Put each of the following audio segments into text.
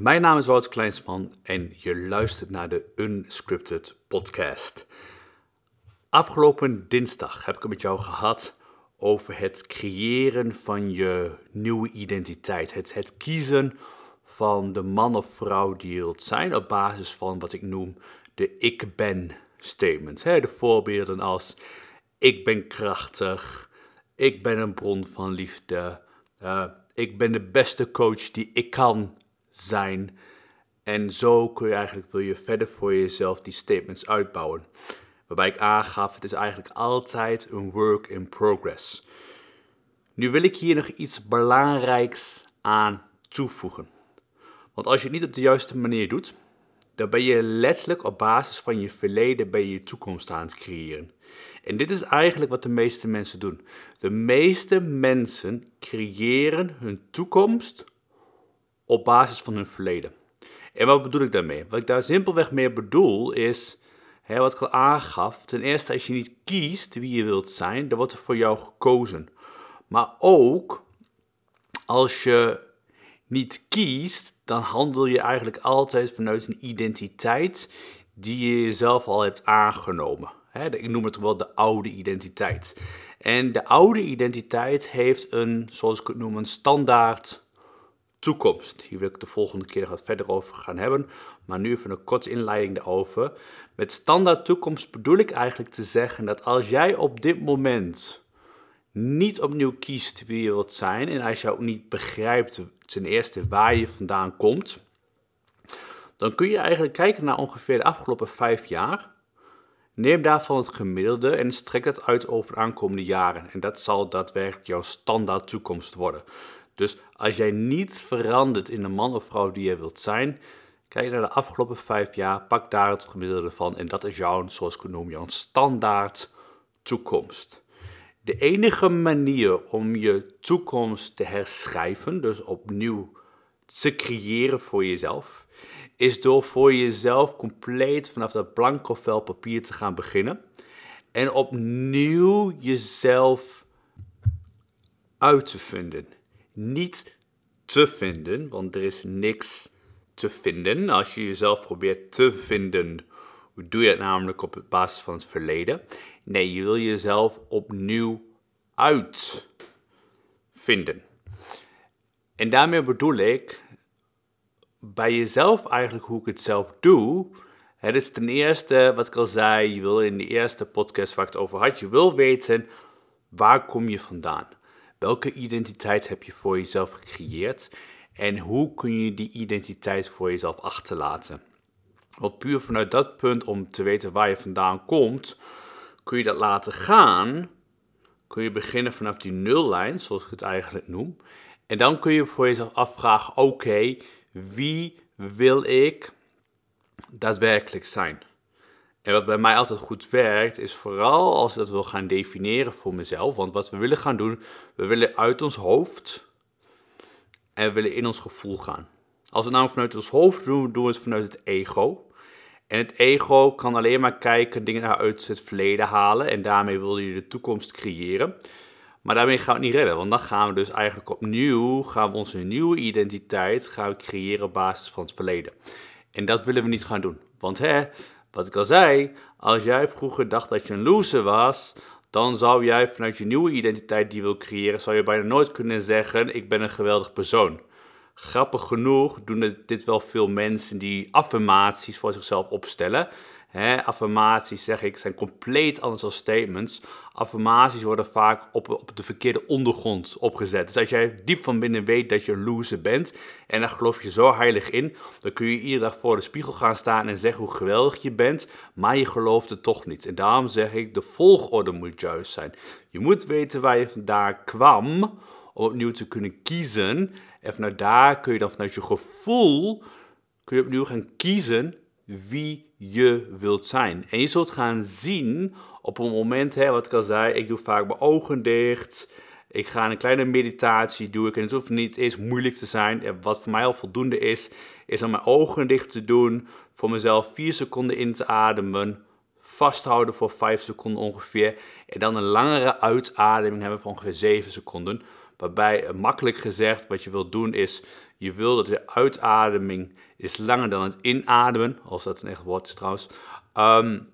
Mijn naam is Wouter Kleinsman en je luistert naar de Unscripted Podcast. Afgelopen dinsdag heb ik het met jou gehad over het creëren van je nieuwe identiteit. Het, het kiezen van de man of vrouw die je wilt zijn op basis van wat ik noem de ik ben statements. De voorbeelden als ik ben krachtig, ik ben een bron van liefde, uh, ik ben de beste coach die ik kan zijn. En zo kun je eigenlijk, wil je verder voor jezelf die statements uitbouwen. Waarbij ik aangaf, het is eigenlijk altijd een work in progress. Nu wil ik hier nog iets belangrijks aan toevoegen. Want als je het niet op de juiste manier doet, dan ben je letterlijk op basis van je verleden ben je, je toekomst aan het creëren. En dit is eigenlijk wat de meeste mensen doen. De meeste mensen creëren hun toekomst op basis van hun verleden. En wat bedoel ik daarmee? Wat ik daar simpelweg mee bedoel is, hè, wat ik al aangaf, ten eerste als je niet kiest wie je wilt zijn, dan wordt er voor jou gekozen. Maar ook als je niet kiest, dan handel je eigenlijk altijd vanuit een identiteit die je jezelf al hebt aangenomen. ik noem het wel de oude identiteit. En de oude identiteit heeft een, zoals ik het noem, een standaard toekomst. Hier wil ik de volgende keer wat verder over gaan hebben, maar nu even een korte inleiding erover. Met standaard toekomst bedoel ik eigenlijk te zeggen dat als jij op dit moment niet opnieuw kiest wie je wilt zijn en als je ook niet begrijpt ten eerste waar je vandaan komt, dan kun je eigenlijk kijken naar ongeveer de afgelopen vijf jaar. Neem daarvan het gemiddelde en strek het uit over de aankomende jaren. En dat zal daadwerkelijk jouw standaard toekomst worden. Dus als jij niet verandert in de man of vrouw die je wilt zijn, kijk naar de afgelopen vijf jaar, pak daar het gemiddelde van en dat is jouw, zoals ik het noem, jouw standaard toekomst. De enige manier om je toekomst te herschrijven, dus opnieuw te creëren voor jezelf, is door voor jezelf compleet vanaf dat blanco vel papier te gaan beginnen en opnieuw jezelf uit te vinden niet te vinden, want er is niks te vinden. Als je jezelf probeert te vinden, doe je het namelijk op basis van het verleden. Nee, je wil jezelf opnieuw uitvinden. En daarmee bedoel ik bij jezelf eigenlijk hoe ik het zelf doe. Het is ten eerste, wat ik al zei, je wil in de eerste podcast waar ik het over had, je wil weten waar kom je vandaan. Welke identiteit heb je voor jezelf gecreëerd en hoe kun je die identiteit voor jezelf achterlaten? Want puur vanuit dat punt om te weten waar je vandaan komt, kun je dat laten gaan. Kun je beginnen vanaf die nullijn, zoals ik het eigenlijk noem. En dan kun je voor jezelf afvragen: oké, wie wil ik daadwerkelijk zijn? En wat bij mij altijd goed werkt, is vooral als ik dat wil gaan definiëren voor mezelf. Want wat we willen gaan doen, we willen uit ons hoofd en we willen in ons gevoel gaan. Als we het nou vanuit ons hoofd doen, doen we het vanuit het ego. En het ego kan alleen maar kijken, dingen uit het verleden halen. En daarmee wil je de toekomst creëren. Maar daarmee gaan we het niet redden. Want dan gaan we dus eigenlijk opnieuw, gaan we onze nieuwe identiteit gaan we creëren op basis van het verleden. En dat willen we niet gaan doen. Want hè, wat ik al zei, als jij vroeger dacht dat je een loser was, dan zou jij vanuit je nieuwe identiteit die je wil creëren, zou je bijna nooit kunnen zeggen: Ik ben een geweldig persoon. Grappig genoeg doen dit wel veel mensen die affirmaties voor zichzelf opstellen. Affirmaties, zeg ik, zijn compleet anders dan statements. Affirmaties worden vaak op, op de verkeerde ondergrond opgezet. Dus als jij diep van binnen weet dat je loser bent en daar geloof je zo heilig in, dan kun je iedere dag voor de spiegel gaan staan en zeggen hoe geweldig je bent, maar je gelooft het toch niet. En daarom zeg ik, de volgorde moet juist zijn. Je moet weten waar je vandaan kwam om opnieuw te kunnen kiezen. En vanuit daar kun je dan vanuit je gevoel kun je opnieuw gaan kiezen wie je wilt zijn. En je zult gaan zien op een moment, hè, wat ik al zei, ik doe vaak mijn ogen dicht. Ik ga een kleine meditatie doen. En het hoeft niet eens moeilijk te zijn. Wat voor mij al voldoende is, is om mijn ogen dicht te doen. Voor mezelf 4 seconden in te ademen. Vasthouden voor 5 seconden ongeveer. En dan een langere uitademing hebben van ongeveer 7 seconden. Waarbij, makkelijk gezegd, wat je wilt doen is, je wil dat de uitademing is langer dan het inademen, als dat een echt woord is trouwens. Um,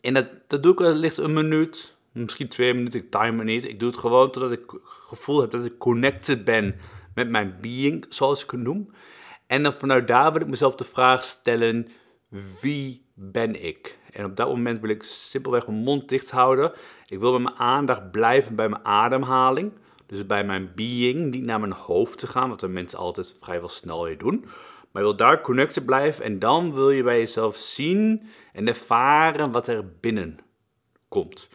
en dat, dat doe ik licht een minuut, misschien twee minuten, ik timer niet. Ik doe het gewoon totdat ik het gevoel heb dat ik connected ben met mijn being, zoals ik het noem. En dan vanuit daar wil ik mezelf de vraag stellen, wie ben ik? En op dat moment wil ik simpelweg mijn mond dicht houden. Ik wil met mijn aandacht blijven bij mijn ademhaling. Dus bij mijn being, niet naar mijn hoofd te gaan, wat de mensen altijd vrijwel snel weer doen. Maar je wil daar connected blijven en dan wil je bij jezelf zien en ervaren wat er binnen komt.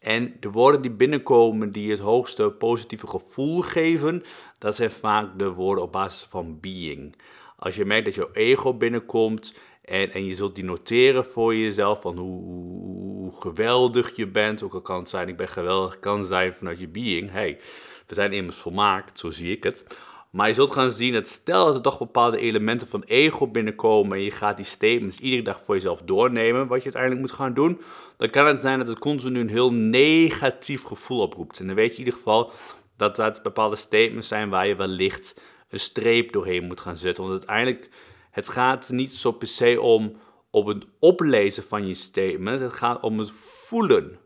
En de woorden die binnenkomen, die het hoogste positieve gevoel geven, dat zijn vaak de woorden op basis van being. Als je merkt dat jouw ego binnenkomt en, en je zult die noteren voor jezelf van hoe, hoe, geweldig je bent, ook al kan het zijn ik ben geweldig, kan zijn vanuit je being. Hey, we zijn immers volmaakt, zo zie ik het. Maar je zult gaan zien dat stel dat er toch bepaalde elementen van ego binnenkomen en je gaat die statements iedere dag voor jezelf doornemen, wat je uiteindelijk moet gaan doen, dan kan het zijn dat het continu een heel negatief gevoel oproept. En dan weet je in ieder geval dat dat bepaalde statements zijn waar je wellicht een streep doorheen moet gaan zetten. Want uiteindelijk, het gaat niet zo per se om op het oplezen van je statement, het gaat om het voelen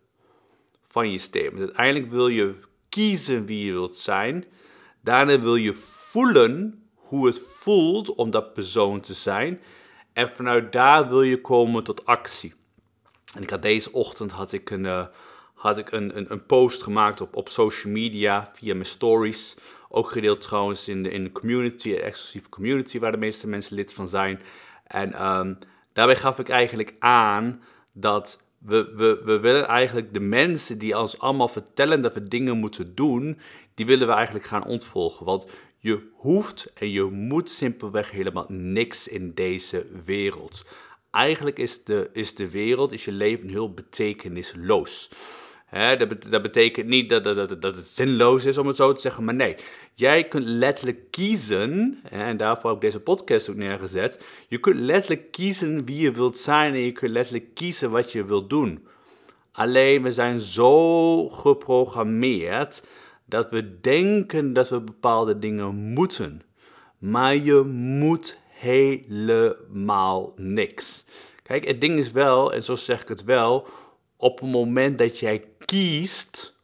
van je statement. Uiteindelijk wil je kiezen wie je wilt zijn Daarna wil je voelen hoe het voelt om dat persoon te zijn. En vanuit daar wil je komen tot actie. En ik had deze ochtend had ik een, uh, had ik een, een, post gemaakt op, op social media via mijn stories. Ook gedeeld trouwens in de, in de community, exclusieve community waar de meeste mensen lid van zijn. En um, daarbij gaf ik eigenlijk aan dat we, we, we willen eigenlijk de mensen die ons allemaal vertellen dat we dingen moeten doen, die willen we eigenlijk gaan ontvolgen. Want je hoeft en je moet simpelweg helemaal niks in deze wereld. Eigenlijk is de, is de wereld, is je leven heel betekenisloos. Dat, dat, betekent niet dat, dat, dat, het zinloos is om het zo te zeggen, maar nee. Jij kunt letterlijk kiezen, en daarvoor heb ik deze podcast ook neergezet. Je kunt letterlijk kiezen wie je wilt zijn en je kunt letterlijk kiezen wat je wilt doen. Alleen we zijn zo geprogrammeerd dat we denken dat we bepaalde dingen moeten. Maar je moet helemaal niks. Kijk, het ding is wel, en zo zeg ik het wel, op het moment dat jij kiest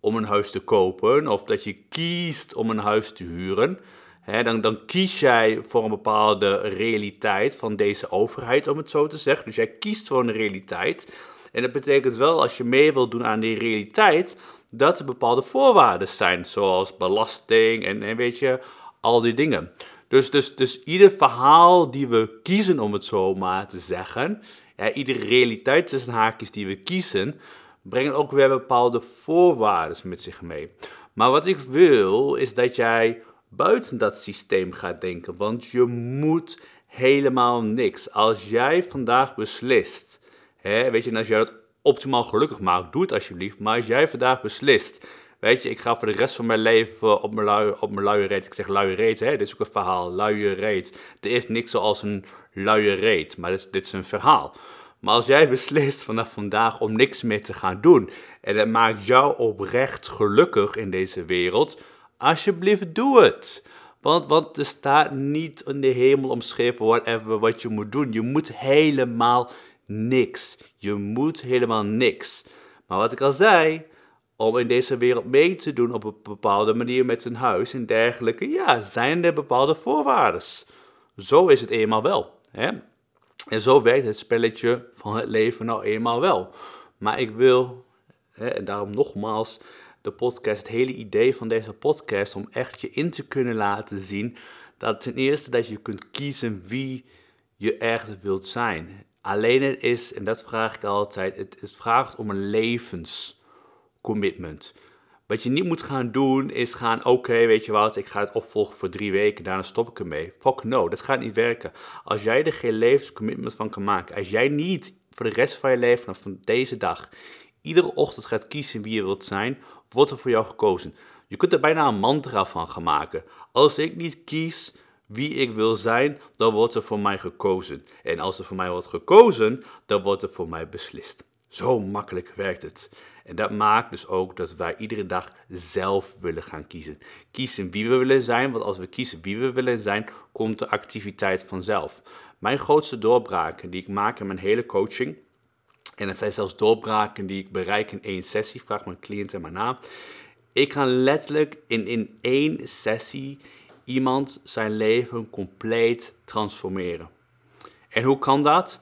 om een huis te kopen, of dat je kiest om een huis te huren, hè, dan, dan kies jij voor een bepaalde realiteit van deze overheid, om het zo te zeggen. Dus jij kiest voor een realiteit. En dat betekent wel, als je mee wilt doen aan die realiteit, dat er bepaalde voorwaarden zijn, zoals belasting en, en weet je, al die dingen. Dus, dus, dus ieder verhaal die we kiezen, om het zo maar te zeggen, ja, iedere realiteit tussen haakjes die we kiezen, brengen ook weer bepaalde voorwaarden met zich mee. Maar wat ik wil, is dat jij buiten dat systeem gaat denken, want je moet helemaal niks. Als jij vandaag beslist, hè, weet je, en als jij dat optimaal gelukkig maakt, doe het alsjeblieft. Maar als jij vandaag beslist, weet je, ik ga voor de rest van mijn leven op mijn, lui, op mijn luie reet, ik zeg luie reet, hè, dit is ook een verhaal, luie reet. Er is niks zoals een luie reet, maar dit is een verhaal. Maar als jij beslist vanaf vandaag om niks meer te gaan doen en het maakt jou oprecht gelukkig in deze wereld, alsjeblieft doe het. Want, want er staat niet in de hemel omschreven whatever wat je moet doen. Je moet helemaal niks. Je moet helemaal niks. Maar wat ik al zei, om in deze wereld mee te doen op een bepaalde manier met een huis en dergelijke, ja, zijn er bepaalde voorwaarden. Zo is het eenmaal wel. Hè? En zo werkt het spelletje van het leven nou eenmaal wel. Maar ik wil, hè, en daarom nogmaals, de podcast, het hele idee van deze podcast, om echt je in te kunnen laten zien dat ten eerste dat je kunt kiezen wie je echt wilt zijn. Alleen het is, en dat vraag ik altijd, het, het vraagt om een levenscommitment. Wat je niet moet gaan doen is gaan, oké, weet je wat, ik ga het opvolgen voor drie weken, daarna stop ik ermee. Fuck no, dat gaat niet werken. Als jij er geen levenscommitment van kan maken, als jij niet voor de rest van je leven, van deze dag, iedere ochtend gaat kiezen wie je wilt zijn, wordt er voor jou gekozen. Je kunt er bijna een mantra van gaan maken. Als ik niet kies wie ik wil zijn, dan wordt er voor mij gekozen. En als er voor mij wordt gekozen, dan wordt er voor mij beslist. Zo makkelijk werkt het. En dat maakt dus ook dat wij iedere dag zelf willen gaan kiezen. Kiezen wie we willen zijn, want als we kiezen wie we willen zijn, komt de activiteit vanzelf. Mijn grootste doorbraken die ik maak in mijn hele coaching, en het zijn zelfs doorbraken die ik bereik in één sessie, vraag mijn cliënten maar na. Ik kan letterlijk in, in één sessie iemand zijn leven compleet transformeren. En hoe kan dat?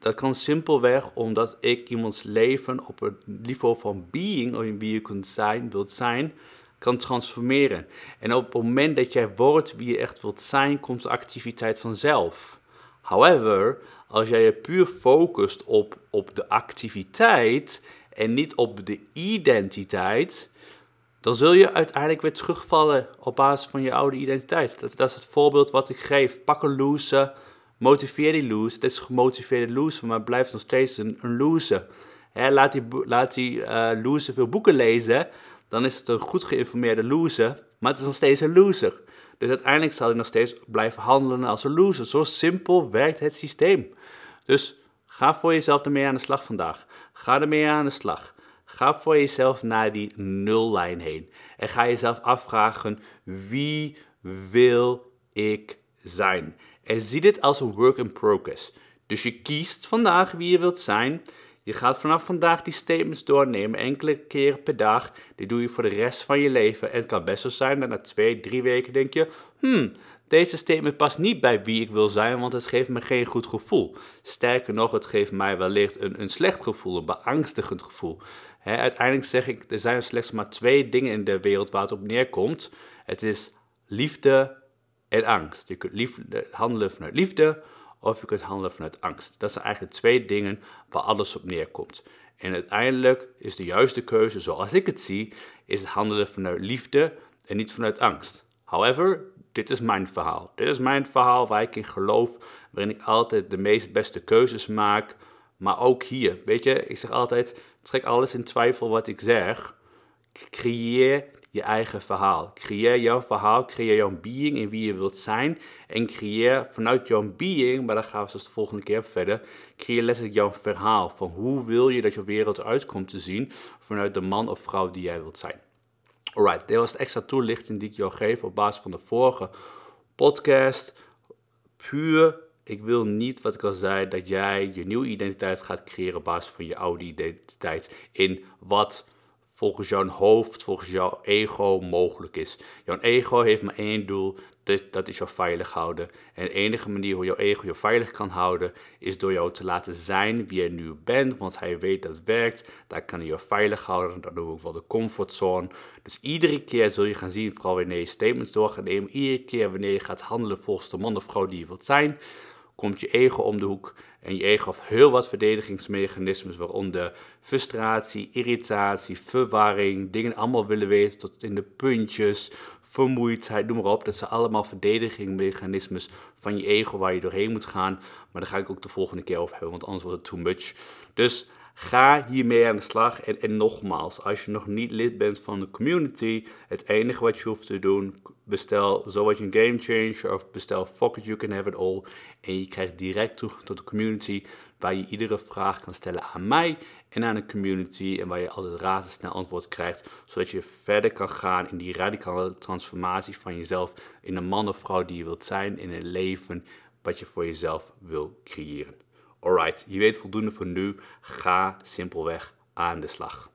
Dat kan simpelweg omdat ik iemands leven op het niveau van being, of wie je kunt zijn, wilt zijn, kan transformeren. En op het moment dat jij wordt wie je echt wilt zijn, komt de activiteit vanzelf. However, als jij je puur focust op, op de activiteit en niet op de identiteit, dan zul je uiteindelijk weer terugvallen op basis van je oude identiteit. Dat, dat is het voorbeeld wat ik geef. Pak een loser, motiveer die loser. Het is een gemotiveerde loser, maar blijft nog steeds een, loser. laat die, laat uh, loser veel boeken lezen, dan is het een goed geïnformeerde loser, maar het is nog steeds een loser. Dus uiteindelijk zal hij nog steeds blijven handelen als een loser. Zo simpel werkt het systeem. Dus ga voor jezelf ermee aan de slag vandaag. Ga ermee aan de slag. Ga voor jezelf naar die nullijn heen. En ga jezelf afvragen: wie wil ik zijn? En zie dit als een work in progress. Dus je kiest vandaag wie je wilt zijn. Je gaat vanaf vandaag die statements doornemen, enkele keren per dag. Die doe je voor de rest van je leven. En het kan best wel zijn dat na twee, drie weken denk je: hmm, deze statement past niet bij wie ik wil zijn, want het geeft me geen goed gevoel. Sterker nog, het geeft mij wellicht een, een slecht gevoel, een beangstigend gevoel. uiteindelijk zeg ik, er zijn slechts maar twee dingen in de wereld waar het op neerkomt. Het is liefde en angst. Je kunt lief, handelen vanuit liefde of je kunt handelen vanuit angst. Dat zijn eigenlijk twee dingen waar alles op neerkomt. En uiteindelijk is de juiste keuze, zoals ik het zie, is het handelen vanuit liefde en niet vanuit angst. However, dit is mijn verhaal. Dit is mijn verhaal waar ik in geloof, waarin ik altijd de meest beste keuzes maak. Maar ook hier, weet je, ik zeg altijd, trek alles in twijfel wat ik zeg. Creëer je eigen verhaal. Creëer jouw verhaal, creëer jouw being in wie je wilt zijn. En creëer vanuit jouw being, maar daar gaan we dus de volgende keer verder, creëer letterlijk jouw verhaal. Van hoe wil je dat je wereld uitkomt te zien vanuit de man of vrouw die jij wilt zijn. Alright, dit was de extra toelichting die ik jou geef op basis van de vorige podcast. Puur, ik wil niet, wat ik al zei, dat jij je nieuwe identiteit gaat creëren op basis van je oude identiteit. In wat volgens jouw hoofd, volgens jouw ego mogelijk is. Jouw ego heeft maar één doel, dat is jou veilig houden. En de enige manier hoe jouw ego je veilig kan houden, is door jou te laten zijn wie je nu bent. Want hij weet dat het werkt, daar kan hij je veilig houden. Dat noemen we wel de comfortzone. Dus iedere keer zul je gaan zien, vooral wanneer je statements door gaat nemen, iedere keer wanneer je gaat handelen volgens de man of vrouw die je wilt zijn, komt je ego om de hoek. En je ego heeft heel wat verdedigingsmechanismes, waaronder frustratie, irritatie, verwarring, dingen allemaal willen weten tot in de puntjes, vermoeidheid, noem maar op. Dat zijn allemaal verdedigingsmechanismes van je ego waar je doorheen moet gaan. Maar daar ga ik ook de volgende keer over hebben, want anders wordt het too much. Dus Ga hiermee aan de slag. En, en nogmaals, als je nog niet lid bent van de community, het enige wat je hoeft te doen, bestel Zo je een Game Changer of bestel Fuck It, You Can Have It All. En je krijgt direct toegang tot de community, waar je iedere vraag kan stellen aan mij en aan de community. En waar je altijd razendsnel antwoord krijgt, zodat je verder kan gaan in die radicale transformatie van jezelf in een man of vrouw die je wilt zijn, in een leven wat je voor jezelf wil creëren. Alright, je weet voldoende voor nu. Ga simpelweg aan de slag.